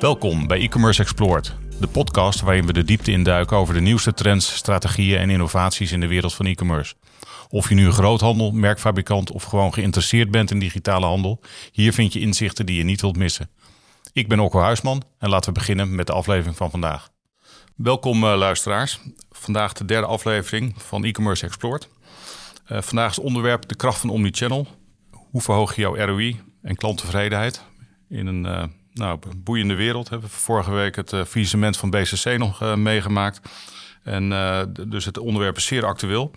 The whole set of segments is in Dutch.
Welkom bij e-commerce Explored, de podcast waarin we de diepte induiken over de nieuwste trends, strategieën en innovaties in de wereld van e-commerce. Of je nu een groothandel, merkfabrikant of gewoon geïnteresseerd bent in digitale handel, hier vind je inzichten die je niet wilt missen. Ik ben Orko Huisman en laten we beginnen met de aflevering van vandaag. Welkom uh, luisteraars. Vandaag de derde aflevering van e-commerce Explored. Uh, vandaag is onderwerp de kracht van omnichannel. Hoe verhoog je jouw ROI en klanttevredenheid in een uh, nou, boeiende wereld? We hebben vorige week het uh, van BCC nog meegemaakt. En dus het onderwerp is zeer actueel.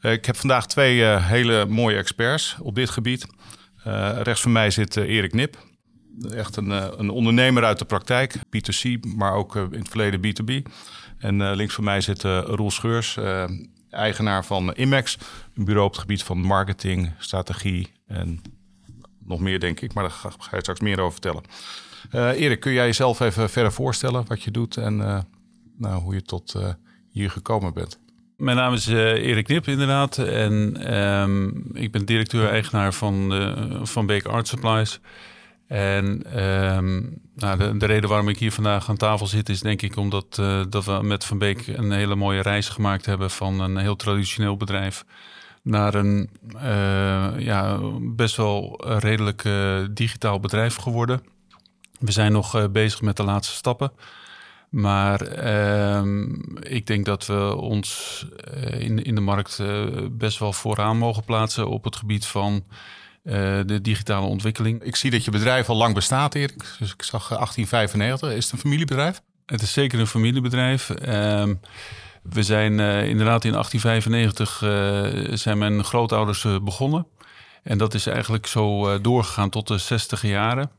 ik heb vandaag twee hele mooie experts op dit gebied. rechts van mij zit Erik Nip. Echt een, een ondernemer uit de praktijk, B2C, maar ook in het verleden B2B. En links van mij zit Roel Scheurs, eigenaar van Imex, een bureau op het gebied van marketing, strategie en nog meer, denk ik. Maar daar ga, ga je straks meer over vertellen. Uh, Erik, kun jij jezelf even verder voorstellen wat je doet en uh, nou, hoe je tot uh, hier gekomen bent? Mijn naam is Erik Nip, inderdaad. En um, ik ben directeur-eigenaar van, van Beek Art Supplies. En um, nou, de, de, reden waarom ik hier vandaag aan tafel zit, is denk ik omdat dat we met Van Beek een hele mooie reis gemaakt hebben van een heel traditioneel bedrijf naar een uh, ja, best wel redelijk uh, digitaal bedrijf geworden. We zijn nog bezig met de laatste stappen. Maar ehm, ik denk dat we ons in, in de markt best wel vooraan mogen plaatsen op het gebied van de digitale ontwikkeling. Ik zie dat je bedrijf al lang bestaat, Erik. Dus ik zag 1895. Is het een familiebedrijf? Het is zeker een familiebedrijf. Uh, we zijn uh, inderdaad in 1895 uh, zijn mijn grootouders begonnen. En dat is eigenlijk zo doorgegaan tot de 60 jaren.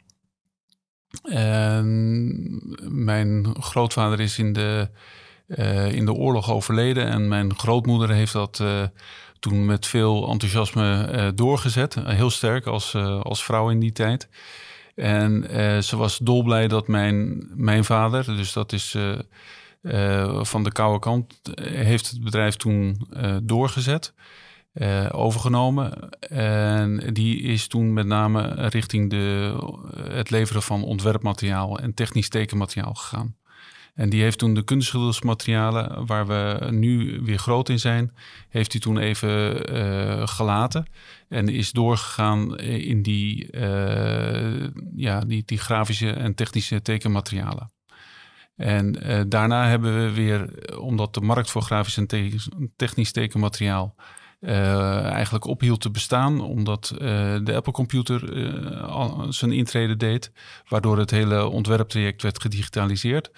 En mijn grootvader is in de, in de oorlog overleden. En mijn grootmoeder heeft dat toen met veel enthousiasme doorgezet. Heel sterk als, als vrouw in die tijd. En ze was dolblij dat mijn, mijn vader, dus dat is van de koude kant, heeft het bedrijf toen doorgezet. overgenomen. En die is toen met name richting de, het leveren van ontwerpmateriaal en technisch tekenmateriaal gegaan. En die heeft toen de kunstschildersmaterialen, waar we nu weer groot in zijn, heeft hij toen even gelaten. En is doorgegaan in die, ja, die, die grafische en technische tekenmaterialen. En uh, daarna hebben we weer, omdat de markt voor grafisch en te technisch tekenmateriaal eigenlijk ophield te bestaan, omdat de Apple Computer zijn intrede deed, waardoor het hele ontwerptraject werd gedigitaliseerd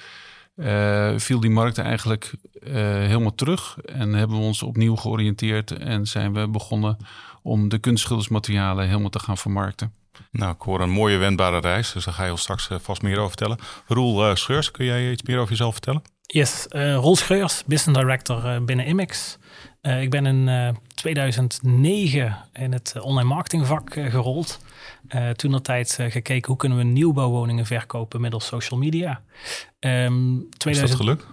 uh, viel die markt eigenlijk uh, helemaal terug. En hebben we ons opnieuw georiënteerd en zijn we begonnen om de kunstschildersmaterialen helemaal te gaan vermarkten. Nou, ik hoor een mooie wendbare reis, dus daar ga je ons straks uh, vast meer over vertellen. Roel Scheurs, kun jij iets meer over jezelf vertellen? Yes, Roel Scheurs, Business Director binnen Imex. ik ben in 2009 in het online marketingvak gerold. Uh, toen dat tijd gekeken hoe kunnen we nieuwbouwwoningen verkopen middels social media. Um, 2000... Is dat gelukt?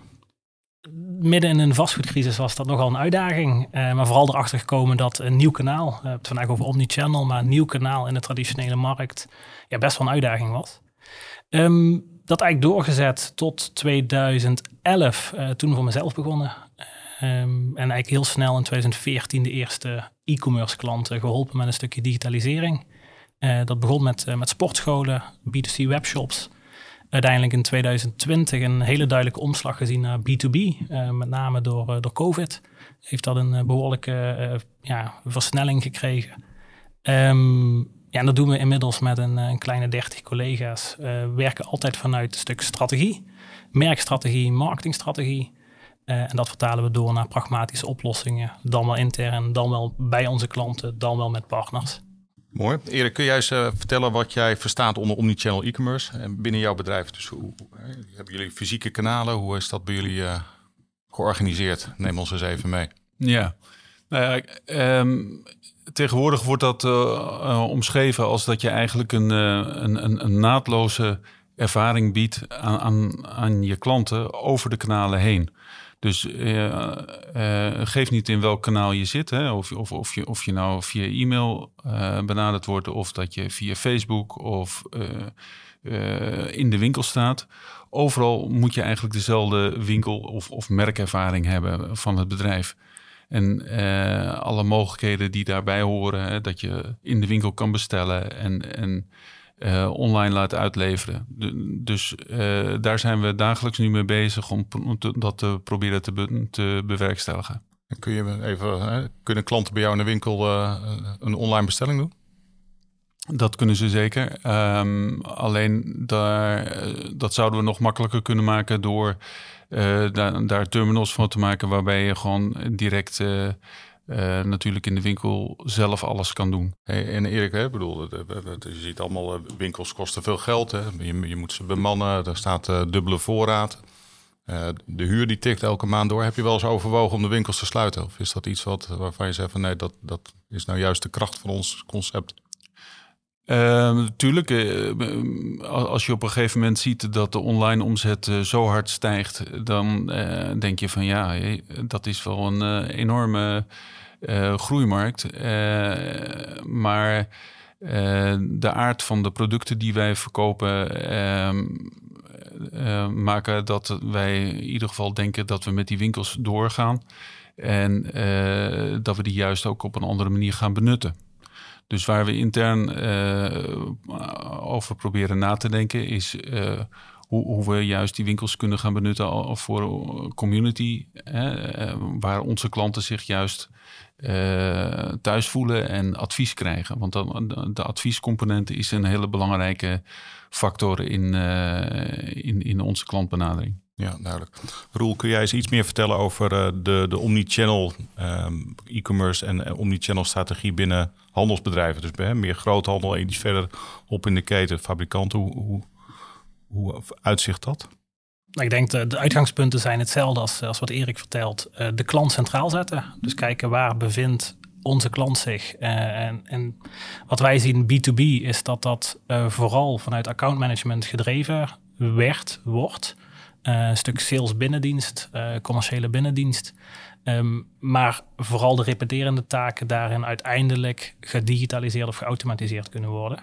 Midden in een vastgoedcrisis was dat nogal een uitdaging. Uh, maar vooral erachter gekomen dat een nieuw kanaal, we hebben het vandaag over omnichannel, maar een nieuw kanaal in de traditionele markt ja, best wel een uitdaging was. Um, dat eigenlijk doorgezet tot 2011, toen voor mezelf begonnen. Um, en eigenlijk heel snel in 2014 de eerste e-commerce klanten geholpen met een stukje digitalisering. Dat begon met, met sportscholen, B2C webshops. Uiteindelijk in 2020 een hele duidelijke omslag gezien naar B2B, uh, met name door, door COVID. Heeft dat een behoorlijke ja, versnelling gekregen. Um, ja, en dat doen we inmiddels met een, een kleine 30 collega's. We werken altijd vanuit een stuk strategie, merkstrategie, marketingstrategie. en dat vertalen we door naar pragmatische oplossingen. Dan wel intern, dan wel bij onze klanten, dan wel met partners. Mooi. Erik, kun jij eens uh, vertellen wat jij verstaat onder omnichannel e-commerce en binnen jouw bedrijf? Dus hoe, hebben jullie fysieke kanalen? Hoe is dat bij jullie uh, georganiseerd? Neem ons eens even mee. Ja, nou ja, um, tegenwoordig wordt dat uh, omschreven als dat je eigenlijk een, een, een, een, naadloze ervaring biedt aan, aan, aan je klanten over de kanalen heen. Dus uh, geef niet in welk kanaal je zit. Hè? Of, of, of, je, of je nou via e-mail benaderd wordt, of dat je via Facebook of in de winkel staat. Overal moet je eigenlijk dezelfde winkel- of, of merkervaring hebben van het bedrijf. En alle mogelijkheden die daarbij horen, hè, dat je in de winkel kan bestellen en, en online laat uitleveren. dus daar zijn we dagelijks nu mee bezig om, dat te proberen te, te bewerkstelligen. Kun je even, hè, kunnen klanten bij jou in de winkel een online bestelling doen? Dat kunnen ze zeker. Um, alleen daar, dat zouden we nog makkelijker kunnen maken door daar, daar, terminals van te maken waarbij je gewoon direct uh, natuurlijk in de winkel zelf alles kan doen. En Erik, hè, bedoel, je ziet allemaal winkels kosten veel geld. Hè? Je, je moet ze bemannen, er staat dubbele voorraad. de huur die tikt elke maand door. Heb je wel eens overwogen om de winkels te sluiten? Of is dat iets wat, waarvan je zegt van nee, dat, dat is nou juist de kracht van ons concept? Natuurlijk, uh, uh, als je op een gegeven moment ziet dat de online omzet uh, zo hard stijgt, dan denk je van ja, dat is wel een enorme groeimarkt. maar de aard van de producten die wij verkopen ehm, maken dat wij in ieder geval denken dat we met die winkels doorgaan en dat we die juist ook op een andere manier gaan benutten. Dus waar we intern uh, over proberen na te denken is uh, hoe, hoe, we juist die winkels kunnen gaan benutten voor community. Hè, waar onze klanten zich juist thuis voelen en advies krijgen. Want dan, de adviescomponent is een hele belangrijke factor in, in, in onze klantbenadering. Ja, duidelijk. Roel, kun jij eens iets meer vertellen over de, de omnichannel um, e-commerce en uh, omnichannel strategie binnen handelsbedrijven? Dus meer groothandel en iets verder op in de keten, fabrikanten. Hoe, hoe, hoe uitzicht dat? Nou, ik denk de, de uitgangspunten zijn hetzelfde als, als wat Erik vertelt. Uh, de klant centraal zetten. Dus kijken waar bevindt onze klant zich. en, en wat wij zien B2B is dat dat vooral vanuit accountmanagement gedreven werd, wordt. Eh, een stuk sales binnendienst, commerciële binnendienst. Um, maar vooral de repeterende taken daarin uiteindelijk gedigitaliseerd of geautomatiseerd kunnen worden.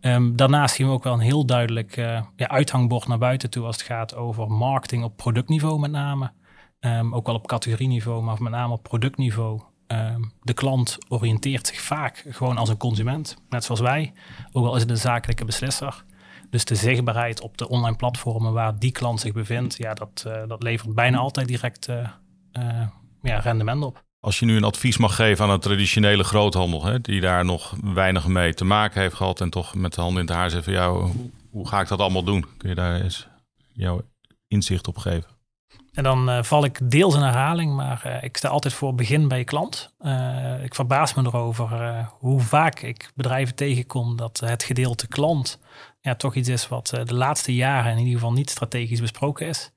Um, daarnaast zien we ook wel een heel duidelijk uh, ja, uithangbord naar buiten toe als het gaat over marketing op productniveau met name. Um, ook wel op categorieniveau, maar met name op productniveau. de klant oriënteert zich vaak gewoon als een consument, net zoals wij. Ook al is het een zakelijke beslisser. Dus de zichtbaarheid op de online platformen waar die klant zich bevindt, ja, dat, uh, dat levert bijna altijd direct uh, ja, rendement op. Als je nu een advies mag geven aan een traditionele groothandel, hè, die daar nog weinig mee te maken heeft gehad en toch met de handen in het haar zegt van jou, hoe, hoe ga ik dat allemaal doen? Kun je daar eens jouw inzicht op geven? En dan uh, val ik deels in herhaling, maar uh, ik sta altijd voor begin bij je klant. Uh, ik verbaas me erover hoe vaak ik bedrijven tegenkom dat het gedeelte klant ja, toch iets is wat de laatste jaren in ieder geval niet strategisch besproken is.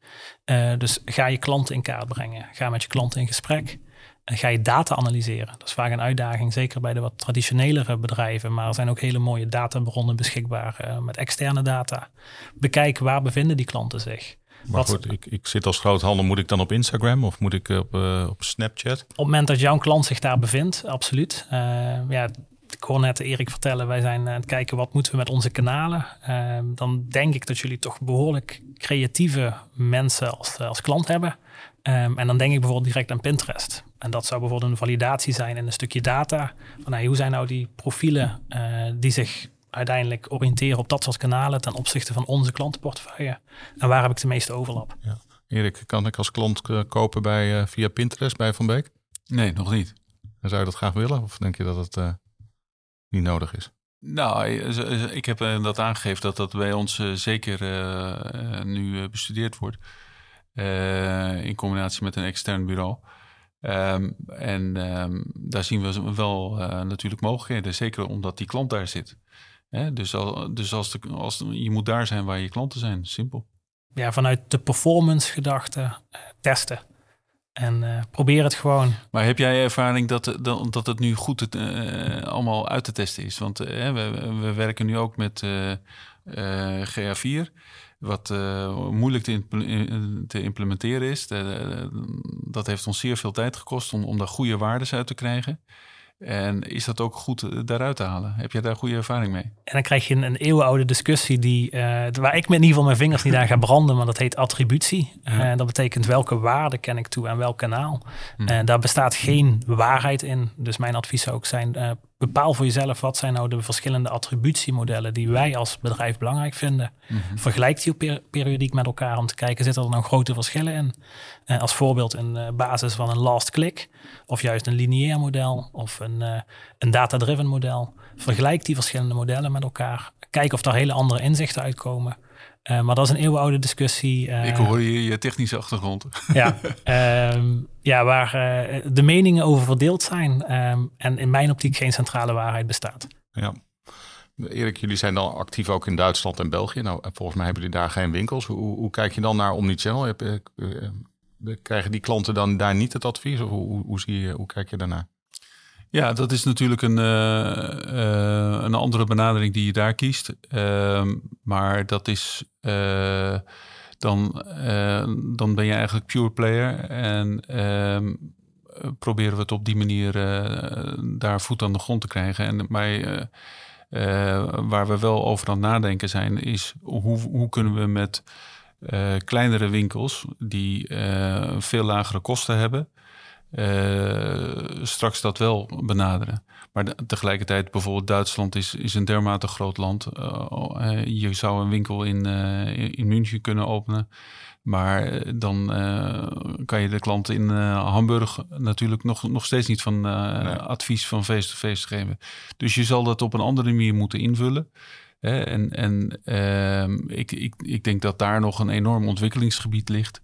dus ga je klanten in kaart brengen. Ga met je klanten in gesprek. En ga je data analyseren. Dat is vaak een uitdaging, zeker bij de wat traditionelere bedrijven. Maar er zijn ook hele mooie databronnen beschikbaar met externe data. Bekijk waar bevinden die klanten zich. Maar Wat, goed, ik, ik zit als groothandel. Moet ik dan op Instagram of moet ik op, uh, op Snapchat? Op het moment dat jouw klant zich daar bevindt, absoluut. Uh, ja, ik hoor net Erik vertellen, wij zijn aan het kijken wat moeten we met onze kanalen. Uh, dan denk ik dat jullie toch behoorlijk creatieve mensen als, als klant hebben. Um, en dan denk ik bijvoorbeeld direct aan Pinterest. En dat zou bijvoorbeeld een validatie zijn in een stukje data. Van, hoe zijn nou die profielen die zich uiteindelijk oriënteren op dat soort kanalen ten opzichte van onze klantenportefeuille. En waar heb ik de meeste overlap? Ja. Erik, kan ik als klant eh, kopen bij, uh, via Pinterest bij Van Beek? Nee, nog niet. En zou je dat graag willen? Of denk je dat het uh, niet nodig is? Nou, ik heb dat aangegeven dat dat bij ons zeker nu bestudeerd wordt. in combinatie met een extern bureau. Um, en um, daar zien we wel natuurlijk mogelijkheden. Zeker omdat die klant daar zit. Hè? Dus, al, dus als, de, als je moet daar zijn waar je klanten zijn, simpel. Ja, vanuit de performance gedachte uh, testen. En uh, probeer het gewoon. Maar heb jij ervaring dat, dat, dat het nu goed het, uh, allemaal uit te testen is? Want we, we, werken nu ook met GA4. wat moeilijk te, te, implementeren is. dat heeft ons zeer veel tijd gekost om, om daar goede waarden uit te krijgen. En is dat ook goed eh, daaruit te halen? Heb jij daar goede ervaring mee? En dan krijg je een, een eeuwenoude discussie die, uh, waar ik met in ieder geval mijn vingers niet aan ga branden, maar dat heet attributie. En uh, dat betekent welke waarde ken ik toe aan welk kanaal. En hm. daar bestaat geen waarheid in. Dus mijn advies zou ook zijn, bepaal voor jezelf wat zijn nou de verschillende attributiemodellen die wij als bedrijf belangrijk vinden. Mm -hmm. Vergelijk die periodiek met elkaar om te kijken, zitten er nou grote verschillen in? Uh, als voorbeeld een uh, basis van een last click, of juist een lineair model, of een, uh, een data-driven model. Vergelijk die verschillende modellen met elkaar. Kijk of daar hele andere inzichten uitkomen. Uh, maar dat is een eeuwenoude discussie. Uh, ik hoor je, je technische achtergrond. Ja, um, ja waar uh, de meningen over verdeeld zijn. Um, en in mijn optiek geen centrale waarheid bestaat. Ja. Erik, jullie zijn dan actief ook in Duitsland en België. Nou, volgens mij hebben jullie daar geen winkels. Hoe, hoe kijk je dan naar Omnichannel? Heb, krijgen die klanten dan daar niet het advies? Of hoe, hoe, zie je, hoe kijk je daarnaar? Ja, dat is natuurlijk een, uh, uh, een andere benadering die je daar kiest. Uh, maar dat is uh, dan, dan ben je eigenlijk pure player. En ehm, proberen we het op die manier daar voet aan de grond te krijgen. En maar, waar we wel over aan nadenken zijn, is hoe, hoe kunnen we met kleinere winkels die veel lagere kosten hebben uh, straks dat wel benaderen. Maar tegelijkertijd, bijvoorbeeld Duitsland is, is een dermate groot land. Uh, je zou een winkel in, in München kunnen openen. Maar dan kan je de klant in Hamburg natuurlijk nog, nog steeds niet van advies van face-to-face geven. Dus je zal dat op een andere manier moeten invullen. En, en ehm, ik, ik, ik denk dat daar nog een enorm ontwikkelingsgebied ligt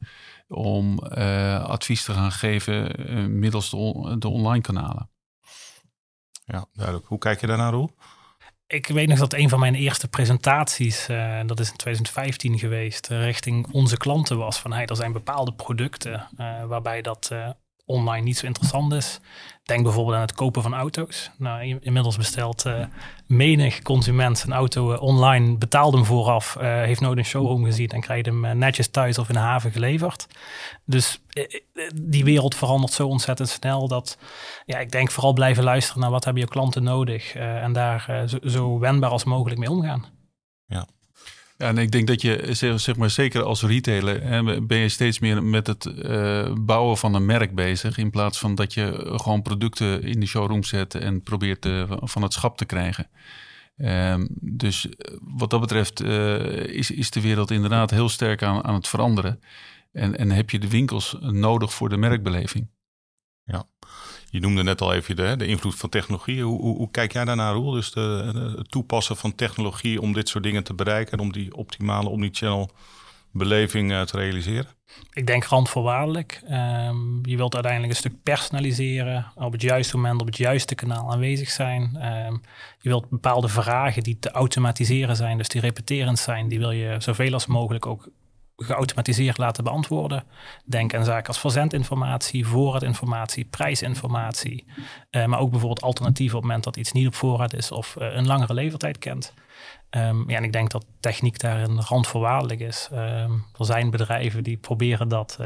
om uh, advies te gaan geven uh, middels de, de, online kanalen. Ja, duidelijk. Hoe kijk je daarnaar, Roel? Ik weet nog dat een van mijn eerste presentaties, uh, dat is in 2015 geweest, richting onze klanten was van hey, er zijn bepaalde producten waarbij dat online niet zo interessant is. Denk bijvoorbeeld aan het kopen van auto's. Nou, inmiddels bestelt uh, menig consument zijn auto uh, online, betaalt hem vooraf, uh, heeft nooit een showroom gezien en krijgt hem netjes thuis of in de haven geleverd. Dus die wereld verandert zo ontzettend snel dat ja, ik denk vooral blijven luisteren naar wat hebben je klanten nodig en daar zo, zo wendbaar als mogelijk mee omgaan. Ja, ja, en ik denk dat je, zeg maar, zeker als retailer, hè, ben je steeds meer met het uh, bouwen van een merk bezig. In plaats van dat je gewoon producten in de showroom zet en probeert uh, van het schap te krijgen. Um, dus eh, wat dat betreft is, is de wereld inderdaad heel sterk aan, aan het veranderen. En, en heb je de winkels nodig voor de merkbeleving. Je noemde net al even de, de invloed van technologie. Hoe, hoe, hoe, kijk jij daarnaar, Roel? Dus de, het toepassen van technologie om dit soort dingen te bereiken... en om die optimale omnichannel beleving uh, te realiseren? Ik denk randvoorwaardelijk. Um, je wilt uiteindelijk een stuk personaliseren, op het juiste moment op het juiste kanaal aanwezig zijn. Um, je wilt bepaalde vragen die te automatiseren zijn, dus die repeterend zijn, die wil je zoveel als mogelijk ook geautomatiseerd laten beantwoorden. Denk aan zaken als verzendinformatie, voorraadinformatie, prijsinformatie. Uh, maar ook bijvoorbeeld alternatieven op het moment dat iets niet op voorraad is of uh, een langere levertijd kent. Um, ja, en ik denk dat techniek daar een randvoorwaardelijk is. Um, er zijn bedrijven die proberen dat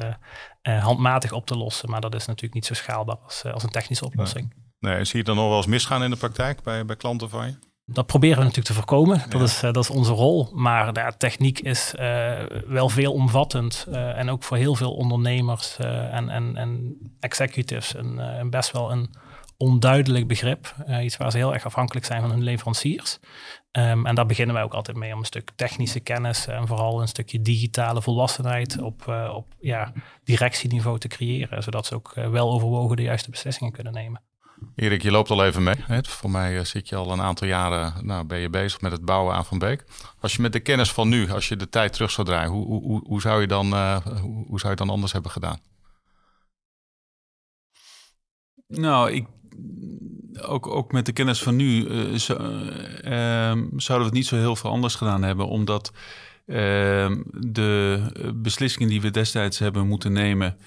uh, handmatig op te lossen, maar dat is natuurlijk niet zo schaalbaar als, als een technische oplossing. Nee. nee, zie je dan nog wel eens misgaan in de praktijk bij, bij klanten van je? Dat proberen we natuurlijk te voorkomen. Dat, is, uh, dat is onze rol. Maar de techniek is uh, wel veelomvattend. Uh, en ook voor heel veel ondernemers en, en, en executives een, een, best wel een onduidelijk begrip. iets waar ze heel erg afhankelijk zijn van hun leveranciers. Um, en daar beginnen wij ook altijd mee om een stuk technische kennis en vooral een stukje digitale volwassenheid op, op ja, directieniveau te creëren. Zodat ze ook wel overwogen de juiste beslissingen kunnen nemen. Erik, je loopt al even mee. Voor mij eh, zit je al een aantal jaren, nou ben je bezig met het bouwen aan Van Beek. Als je met de kennis van nu, als je de tijd terug zou draaien, hoe, hoe, hoe, zou, je dan, uh, hoe, zou je dan anders hebben gedaan? Nou, ik, ook, ook met de kennis van nu uh, zo, zouden we het niet zo heel veel anders gedaan hebben. Omdat de beslissingen die we destijds hebben moeten nemen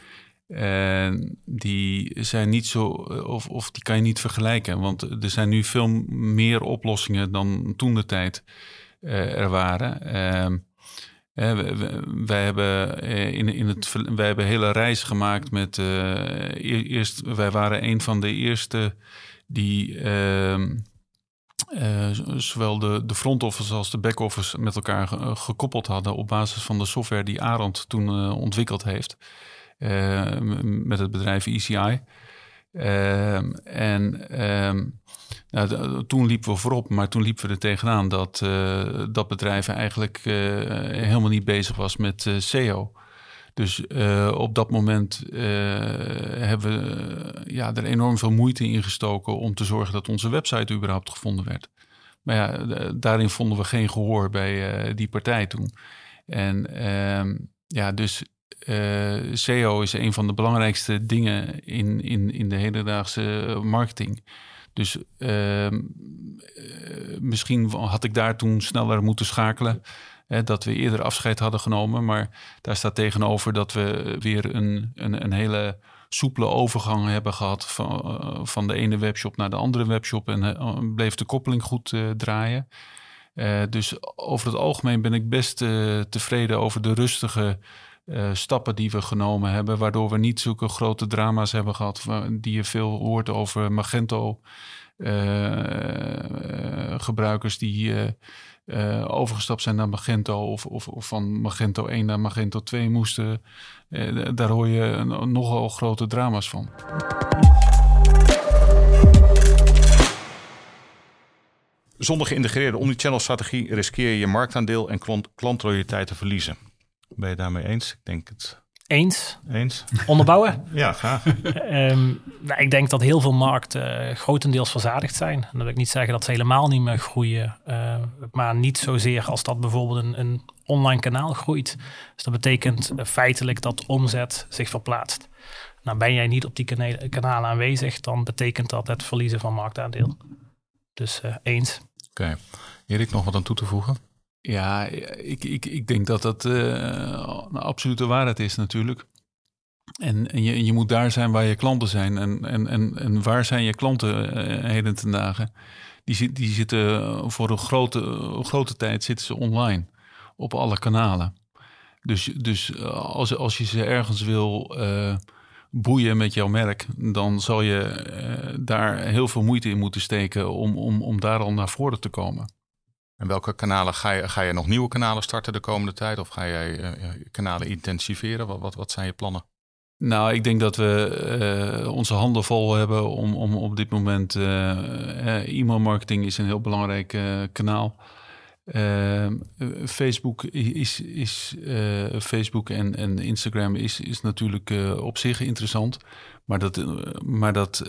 en die zijn niet zo, of, of die kan je niet vergelijken. Want er zijn nu veel meer oplossingen dan toen de tijd uh, er waren. Uh, wij, hebben in, in het, wij hebben hele reis gemaakt met. eerst, wij waren een van de eerste die. Ehm, zowel de, de front office als de back office met elkaar gekoppeld hadden op basis van de software die Arend toen ontwikkeld heeft. Met het bedrijf ECI. Ehm, en ehm, nou, toen liepen we voorop, maar toen liepen we er tegenaan dat uh, dat bedrijf eigenlijk uh, helemaal niet bezig was met SEO. Dus op dat moment hebben we ja, er enorm veel moeite in gestoken om te zorgen dat onze website überhaupt gevonden werd. Maar ja, daarin vonden we geen gehoor bij die partij toen. En ehm, ja, dus uh, SEO is een van de belangrijkste dingen in, in, in de hedendaagse marketing. Dus uh, misschien had ik daar toen sneller moeten schakelen. Hè, dat we eerder afscheid hadden genomen. Maar daar staat tegenover dat we weer een, een, een hele soepele overgang hebben gehad van, van de ene webshop naar de andere webshop. En bleef de koppeling goed draaien. dus over het algemeen ben ik best tevreden over de rustige uh, stappen die we genomen hebben, waardoor we niet zulke grote drama's hebben gehad die je veel hoort over Magento uh, gebruikers die overgestapt zijn naar Magento of, of, of, van Magento 1 naar Magento 2 moesten. daar hoor je nogal grote drama's van. Zonder geïntegreerde omnichannel strategie riskeer je je marktaandeel en klant klantloyaliteit te verliezen. Ben je daarmee eens? Ik denk het. Eens. Eens. Onderbouwen? ja, graag. um, nou, ik denk dat heel veel markten uh, grotendeels verzadigd zijn. En dat wil ik niet zeggen dat ze helemaal niet meer groeien. Uh, maar niet zozeer als dat bijvoorbeeld een, een online kanaal groeit. Dus dat betekent uh, feitelijk dat omzet zich verplaatst. Nou, ben jij niet op die kanalen, kanalen aanwezig, dan betekent dat het verliezen van marktaandeel. Dus eens. Oké. Okay. Erik, nog wat aan toe te voegen? Ja, ik, ik, ik denk dat dat uh, een absolute waarheid is natuurlijk. En, en je, je moet daar zijn waar je klanten zijn. En, en, en, en waar zijn je klanten uh, heden ten dagen? Die, die zitten voor een grote, grote tijd zitten ze online. Op alle kanalen. Dus, dus als, als je ze ergens wil boeien met jouw merk, dan zal je daar heel veel moeite in moeten steken om, om, om daar al naar voren te komen. En welke kanalen ga je, ga je nog nieuwe kanalen starten de komende tijd? Of ga jij uh, kanalen intensiveren? Wat, wat, wat zijn je plannen? Nou, ik denk dat we uh, onze handen vol hebben om, om op dit moment. Uh, e-mail marketing is een heel belangrijk kanaal. Ehm, Facebook is, is Facebook en, en Instagram is, is natuurlijk op zich interessant. Maar, dat, maar dat,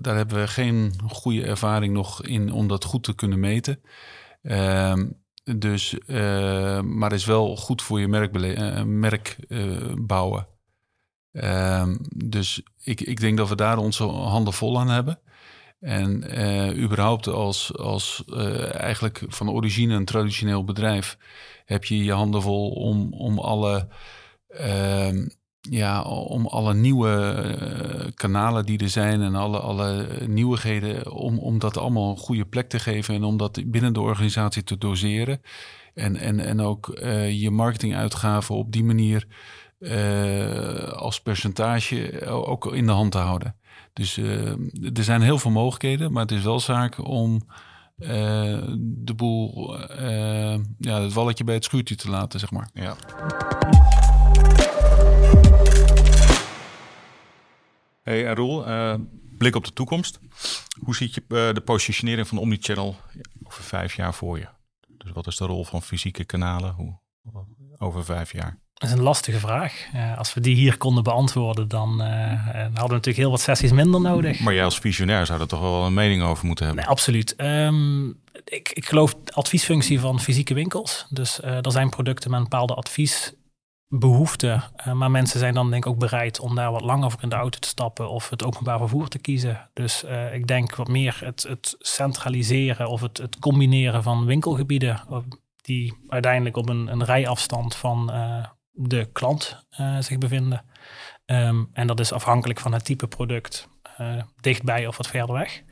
daar hebben we geen goede ervaring nog in om dat goed te kunnen meten. Uh, dus, maar is wel goed voor je merk, merk bouwen. Ehm, dus ik, ik denk dat we daar onze handen vol aan hebben. En überhaupt als, als eigenlijk van origine een traditioneel bedrijf heb je je handen vol om, om alle ehm, ja, om alle nieuwe uh, kanalen die er zijn en alle, alle nieuwigheden, om, om dat allemaal een goede plek te geven en om dat binnen de organisatie te doseren. En, en, en ook je marketinguitgaven op die manier uh, als percentage ook in de hand te houden. Dus er zijn heel veel mogelijkheden, maar het is wel zaak om de boel, ja, het walletje bij het schuurtje te laten, zeg maar. Ja. Hey eh, Roel, blik op de toekomst. Hoe ziet je de positionering van Omnichannel over vijf jaar voor je? Dus wat is de rol van fysieke kanalen hoe, over vijf jaar? Dat is een lastige vraag. Uh, als we die hier konden beantwoorden, dan hadden we natuurlijk heel wat sessies minder nodig. Maar jij als visionair zou er toch wel een mening over moeten hebben? Nee, absoluut. Um, ik, ik geloof adviesfunctie van fysieke winkels. Dus er zijn producten met een bepaalde advies behoefte. Uh, maar mensen zijn dan denk ik ook bereid om daar wat langer voor in de auto te stappen of het openbaar vervoer te kiezen. Dus uh, ik denk wat meer het, het centraliseren of het, het, combineren van winkelgebieden die uiteindelijk op een, een rijafstand van uh, de klant zich bevinden. Um, en dat is afhankelijk van het type product dichtbij of wat verder weg.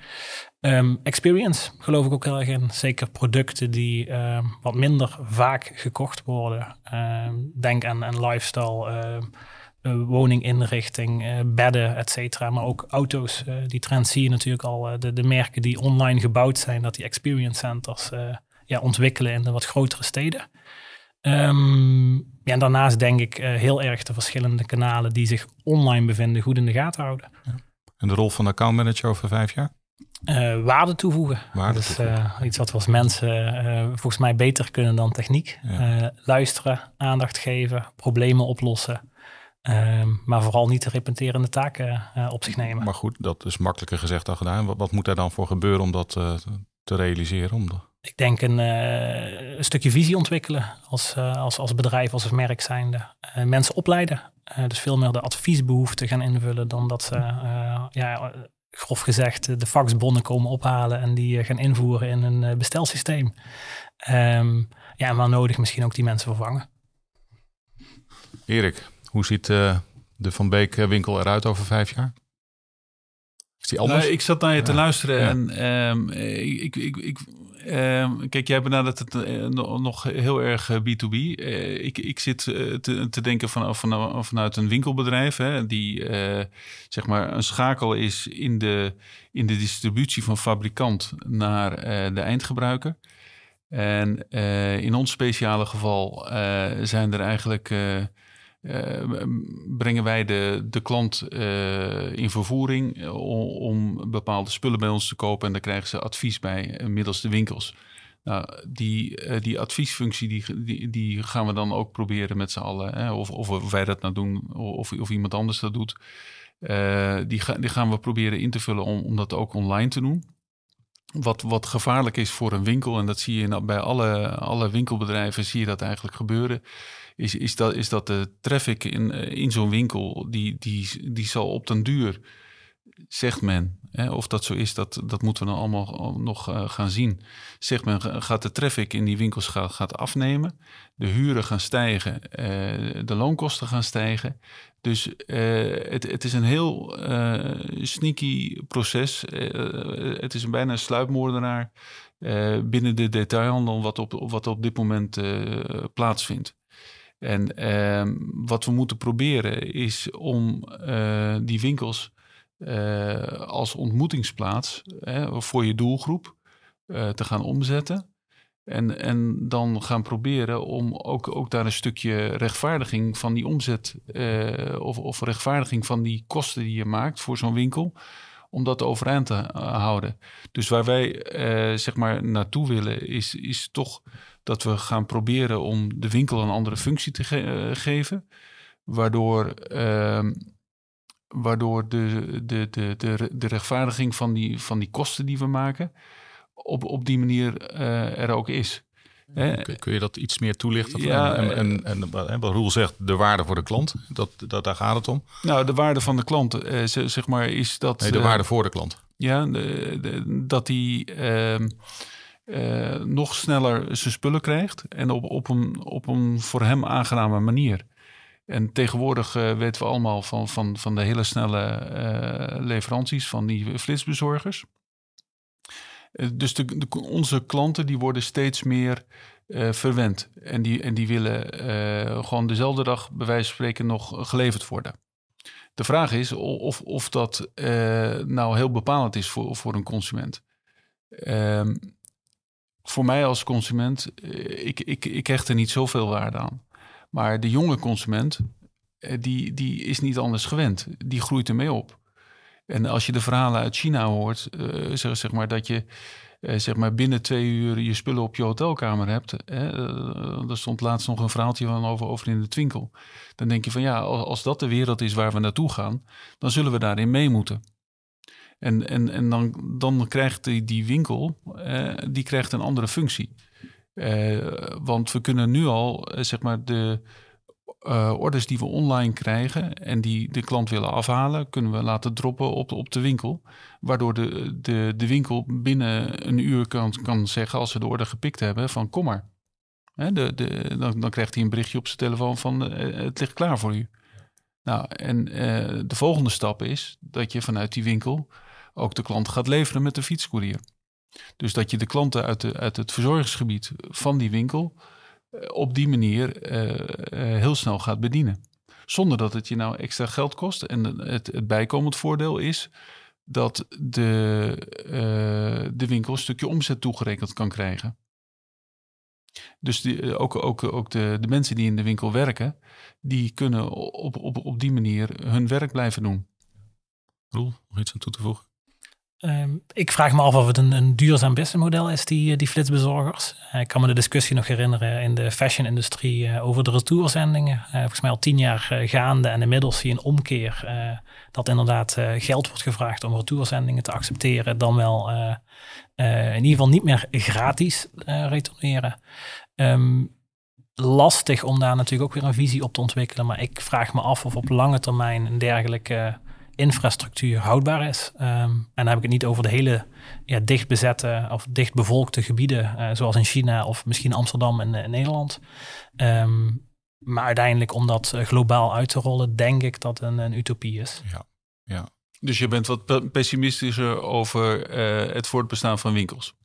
Ehm, experience geloof ik ook heel erg in. Zeker producten die ehm, wat minder vaak gekocht worden. Ehm, denk aan, aan lifestyle, woninginrichting, uh, bedden, et cetera. Maar ook auto's. die trend zie je natuurlijk al. de, merken die online gebouwd zijn, dat die experience centers ja, ontwikkelen in de wat grotere steden. Um, ja, en daarnaast denk ik uh, heel erg de verschillende kanalen die zich online bevinden goed in de gaten houden. Ja. En de rol van de accountmanager over vijf jaar? Uh, waarde toevoegen. Waarde dat is uh, iets wat we als mensen volgens mij beter kunnen dan techniek. luisteren, aandacht geven, problemen oplossen. Ehm, maar vooral niet de repeterende taken op zich nemen. Maar goed, dat is makkelijker gezegd dan gedaan. Wat, wat moet daar dan voor gebeuren om dat te realiseren? Om ik denk een, uh, een, stukje visie ontwikkelen als, uh, als, als bedrijf, als merk zijnde. Uh, mensen opleiden. dus veel meer de adviesbehoeften gaan invullen dan dat ze, ja, grof gezegd, de faxbonnen komen ophalen en die gaan invoeren in een bestelsysteem. Um, ja, en waar nodig misschien ook die mensen vervangen. Erik, hoe ziet de Van Beek winkel eruit over vijf jaar? Is die anders? Nou, ik zat naar je te luisteren en um, ik, ik, ik, Ehm, kijk, jij benadert het uh, nog heel erg B2B. Uh, eh, ik, ik zit te, te, denken van, van, vanuit een winkelbedrijf, hè, die zeg maar een schakel is in de, in de distributie van fabrikant naar de eindgebruiker. En in ons speciale geval zijn er eigenlijk uh, brengen wij de, de klant uh, in vervoering eh, om, bepaalde spullen bij ons te kopen. En daar krijgen ze advies bij middels de winkels. Nou, die, die adviesfunctie die, die, die, gaan we dan ook proberen met z'n allen. Hè? Of, of wij dat nou doen of, of iemand anders dat doet. die, die gaan we proberen in te vullen om, om dat ook online te doen. Wat, wat gevaarlijk is voor een winkel, en dat zie je bij alle, alle winkelbedrijven, zie je dat eigenlijk gebeuren is, is, dat, is dat de traffic in, eh, in zo'n winkel, die, die, die zal op den duur, zegt men, hè, of dat zo is, dat, dat moeten we dan allemaal nog uh, gaan zien. Zegt men, gaat de traffic in die winkels gaat, afnemen, de huren gaan stijgen, uh, de loonkosten gaan stijgen. Dus het, het is een heel sneaky proces. het is een bijna een sluipmoordenaar binnen de detailhandel wat op, wat op dit moment plaatsvindt. En ehm, wat we moeten proberen is om eh, die winkels uh, als ontmoetingsplaats voor je doelgroep uh, te gaan omzetten. En, en dan gaan proberen om ook, ook daar een stukje rechtvaardiging van die omzet of, of rechtvaardiging van die kosten die je maakt voor zo'n winkel, om dat overeind te houden. Dus waar wij zeg maar naartoe willen is, is toch dat we gaan proberen om de winkel een andere functie te eh, geven. Waardoor, uh, waardoor de, de, de, de, de rechtvaardiging van die, van die kosten die we maken, op, op die manier uh, er ook is. Kun, kun je dat iets meer toelichten? Ja, en, en, en, en, wat Roel zegt, de waarde voor de klant, dat, dat, daar gaat het om. Nou, de waarde van de klant, uh, zeg maar, is dat... Nee, de waarde voor de klant. Ja, de, de, dat die... Ehm, uh, nog sneller zijn spullen krijgt en op, op, een, op een voor hem aangename manier. En tegenwoordig uh, weten we allemaal van, van, van de hele snelle uh, leveranties van die flitsbezorgers. dus de, onze klanten die worden steeds meer verwend. En die, en die willen gewoon dezelfde dag bij wijze van spreken nog geleverd worden. De vraag is of, of dat nou heel bepalend is voor, voor een consument. Ehm, voor mij als consument, eh, ik, ik, ik hecht er niet zoveel waarde aan. Maar de jonge consument, eh, die, die is niet anders gewend. Die groeit ermee op. En als je de verhalen uit China hoort, uh, zeg, zeg, maar dat je uh, zeg maar binnen twee uur je spullen op je hotelkamer hebt. Hè, er stond laatst nog een verhaaltje van over, over in de twinkel. Dan denk je van ja, als dat de wereld is waar we naartoe gaan, dan zullen we daarin mee moeten. En, en, en dan, dan krijgt die, die winkel die krijgt een andere functie. Uh, want we kunnen nu al, uh, zeg maar, de orders die we online krijgen en die de klant willen afhalen, kunnen we laten droppen op, op de winkel. Waardoor de, de, de winkel binnen een uur kan, kan zeggen, als ze de order gepikt hebben, van kom maar. Hè, de, de, dan, dan krijgt hij een berichtje op zijn telefoon van het ligt klaar voor u. Nou, en de volgende stap is dat je vanuit die winkel ook de klant gaat leveren met de fietscourier. Dus dat je de klanten uit, de, uit het verzorgingsgebied van die winkel op die manier heel snel gaat bedienen. Zonder dat het je nou extra geld kost. En het, het bijkomend voordeel is dat de, de winkel een stukje omzet toegerekend kan krijgen. Dus die, eh, ook, ook, ook de, de mensen die in de winkel werken, die kunnen op, op, op die manier hun werk blijven doen. Roel, nog iets aan toe te voegen? Ehm, ik vraag me af of het een, een duurzaam businessmodel is, die, die flitsbezorgers. Uh, ik kan me de discussie nog herinneren in de fashion-industrie uh, over de retourzendingen. Uh, volgens mij al tien jaar gaande en inmiddels zie je een omkeer dat inderdaad geld wordt gevraagd om retourzendingen te accepteren, dan wel in ieder geval niet meer gratis retourneren. Um, lastig om daar natuurlijk ook weer een visie op te ontwikkelen, maar ik vraag me af of op lange termijn een dergelijke infrastructuur houdbaar is. Um, en dan heb ik het niet over de hele ja, of dicht bevolkte gebieden, uh, zoals in China of misschien Amsterdam en in Nederland. Um, maar uiteindelijk om dat eh, globaal uit te rollen, denk ik dat een, een utopie is. Ja, ja. Dus je bent wat pessimistischer over het voortbestaan van winkels?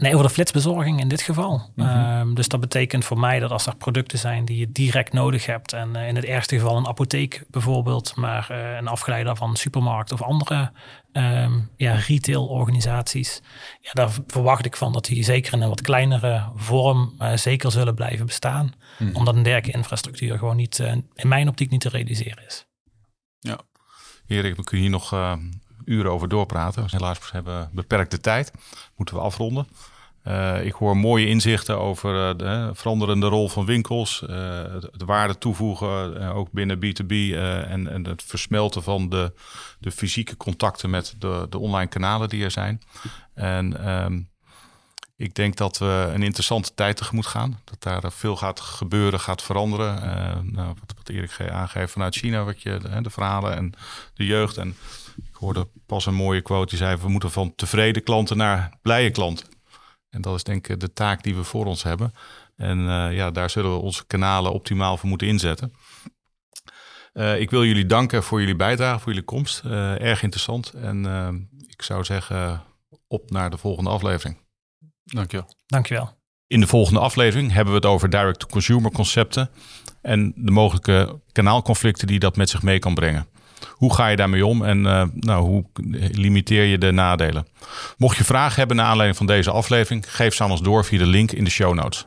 Nee, over de flitsbezorging in dit geval. Mm -hmm. dus dat betekent voor mij dat als er producten zijn die je direct nodig hebt, en uh, in het ergste geval een apotheek bijvoorbeeld, maar uh, een afgeleider van supermarkt of andere um, ja, retailorganisaties, ja, daar verwacht ik van dat die zeker in een wat kleinere vorm uh, zeker zullen blijven bestaan. Mm -hmm. Omdat een dergelijke infrastructuur gewoon niet, in mijn optiek niet te realiseren is. Ja, Erik, we kunnen hier nog uren over doorpraten. Helaas hebben we beperkte tijd. Moeten we afronden. Uh, ik hoor mooie inzichten over uh, de veranderende rol van winkels, uh, het, waarde toevoegen, ook binnen B2B en, en, het versmelten van de, de fysieke contacten met de, de, online kanalen die er zijn. En um, ik denk dat we een interessante tijd tegemoet gaan. Dat daar veel gaat gebeuren, gaat veranderen. nou, wat, wat Erik aangeeft vanuit China, wat je, de, de verhalen en de jeugd. En ik hoorde pas een mooie quote die zei: we moeten van tevreden klanten naar blije klanten. En dat is denk ik de taak die we voor ons hebben. En uh, ja, daar zullen we onze kanalen optimaal voor moeten inzetten. Uh, ik wil jullie danken voor jullie bijdrage, voor jullie komst. Uh, erg interessant. En ik zou zeggen, op naar de volgende aflevering. Dankjewel. Dankjewel. In de volgende aflevering hebben we het over direct-to-consumer concepten en de mogelijke kanaalconflicten die dat met zich mee kan brengen. Hoe ga je daarmee om en uh, nou, hoe limiteer je de nadelen? Mocht je vragen hebben naar aanleiding van deze aflevering, geef ze aan ons door via de link in de show notes.